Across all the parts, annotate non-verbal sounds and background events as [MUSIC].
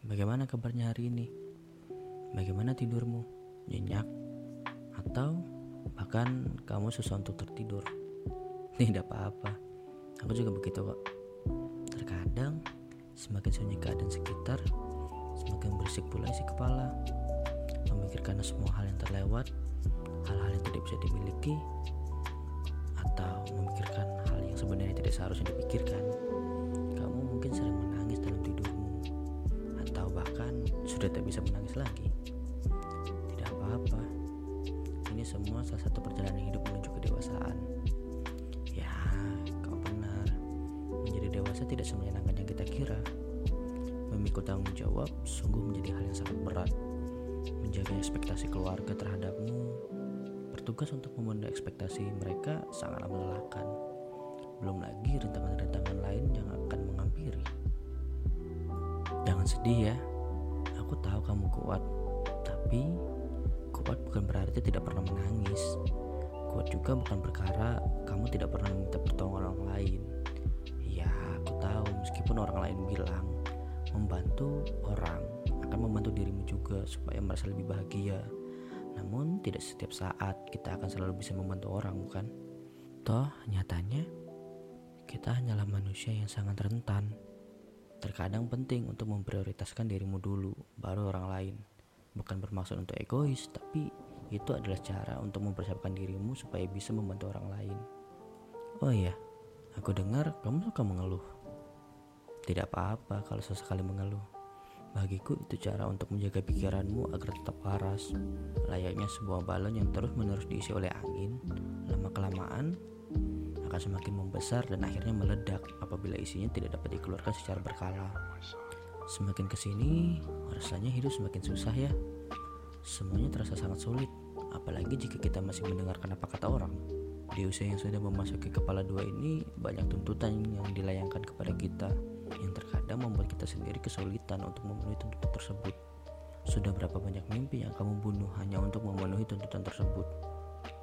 Bagaimana kabarnya hari ini? Bagaimana tidurmu? Nyenyak? Atau bahkan kamu susah untuk tertidur? [LAUGHS] Tidak apa-apa. Aku juga begitu kok. Terkadang semakin sunyi keadaan sekitar, semakin berisik pula isi kepala. Memikirkan semua hal yang terlewat, hal-hal yang tidak bisa dimiliki, atau memikirkan hal yang sebenarnya tidak seharusnya dipikirkan. Sudah tak bisa menangis lagi. Tidak apa-apa. Ini semua salah satu perjalanan hidup menuju kedewasaan. Ya, kau benar. Menjadi dewasa tidak semenyenangkan yang kita kira. Memikul tanggung jawab sungguh menjadi hal yang sangat berat. Menjaga ekspektasi keluarga terhadapmu, bertugas untuk memenuhi ekspektasi mereka sangatlah melelahkan. Belum lagi rintangan-rintangan lain yang akan menghampiri. Jangan sedih ya, aku tahu kamu kuat, tapi kuat bukan berarti tidak pernah menangis. Kuat juga bukan perkara kamu tidak pernah meminta pertolongan orang lain. Ya, aku tahu meskipun orang lain bilang membantu orang akan membantu dirimu juga supaya merasa lebih bahagia. Namun tidak setiap saat kita akan selalu bisa membantu orang, bukan? Toh nyatanya kita hanyalah manusia yang sangat rentan. Terkadang penting untuk memprioritaskan dirimu dulu, baru orang lain. Bukan bermaksud untuk egois, tapi itu adalah cara untuk mempersiapkan dirimu supaya bisa membantu orang lain. Oh iya, aku dengar kamu suka mengeluh. Tidak apa-apa kalau sesekali mengeluh. Bagiku itu cara untuk menjaga pikiranmu agar tetap waras. Layaknya sebuah balon yang terus-menerus diisi oleh angin, lama-kelamaan akan semakin membesar dan akhirnya meledak apabila isinya tidak dapat dikeluarkan secara berkala. Semakin ke sini, rasanya hidup semakin susah ya. Semuanya terasa sangat sulit, apalagi jika kita masih mendengarkan apa kata orang. Di usia yang sudah memasuki kepala dua ini, banyak tuntutan yang dilayangkan kepada kita, yang terkadang membuat kita sendiri kesulitan untuk memenuhi tuntutan tersebut. Sudah berapa banyak mimpi yang kamu bunuh hanya untuk memenuhi tuntutan tersebut?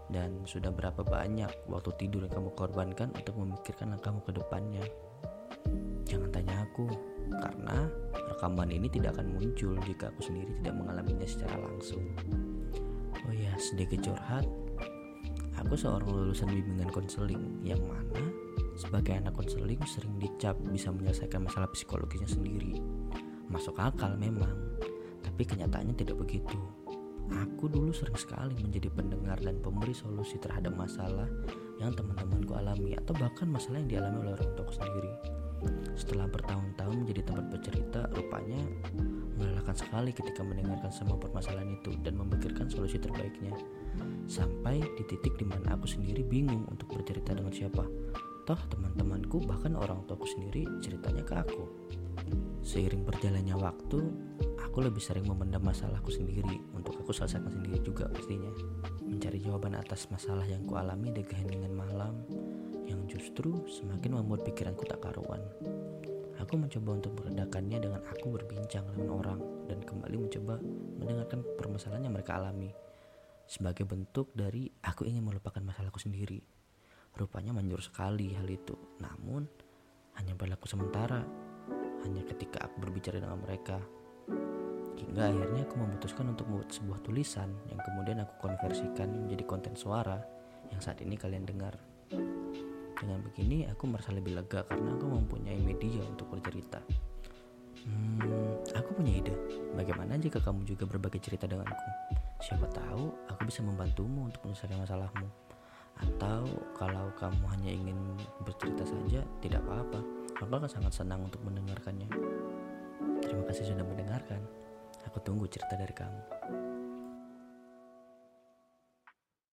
Dan sudah berapa banyak waktu tidur yang kamu korbankan untuk memikirkan langkahmu ke depannya? Jangan tanya aku, karena rekaman ini tidak akan muncul jika aku sendiri tidak mengalaminya secara langsung. Oh ya, sedikit curhat. Aku seorang lulusan bimbingan konseling yang mana sebagai anak konseling sering dicap bisa menyelesaikan masalah psikologisnya sendiri. Masuk akal memang, tapi kenyataannya tidak begitu. Aku dulu sering sekali menjadi pendengar dan pemberi solusi terhadap masalah yang teman-temanku alami atau bahkan masalah yang dialami oleh orang tuaku sendiri. Setelah bertahun-tahun menjadi tempat bercerita, rupanya melelahkan sekali ketika mendengarkan semua permasalahan itu dan memikirkan solusi terbaiknya. Sampai di titik di mana aku sendiri bingung untuk bercerita dengan siapa. Toh teman-temanku bahkan orang tuaku sendiri ceritanya ke aku. Seiring berjalannya waktu, aku lebih sering memendam masalahku sendiri untuk aku selesaikan sendiri juga pastinya. Mencari jawaban atas masalah yang kualami di keheningan malam yang justru semakin membuat pikiranku tak karuan. Aku mencoba untuk meredakannya dengan aku berbincang dengan orang dan kembali mencoba mendengarkan permasalahan yang mereka alami. Sebagai bentuk dari aku ingin melupakan masalahku sendiri. Rupanya manjur sekali hal itu. Namun hanya berlaku sementara. Hanya ketika aku berbicara dengan mereka. Hingga akhirnya aku memutuskan untuk membuat sebuah tulisan yang kemudian aku konversikan menjadi konten suara yang saat ini kalian dengar. Dengan begini aku merasa lebih lega karena aku mempunyai media untuk bercerita. Hmm, aku punya ide. Bagaimana jika kamu juga berbagi cerita denganku? Siapa tahu aku bisa membantumu untuk menyelesaikan masalahmu. Atau kalau kamu hanya ingin bercerita saja, tidak apa-apa. Aku akan sangat senang untuk mendengarkannya. Terima kasih sudah mendengarkan. Aku tunggu cerita dari kamu.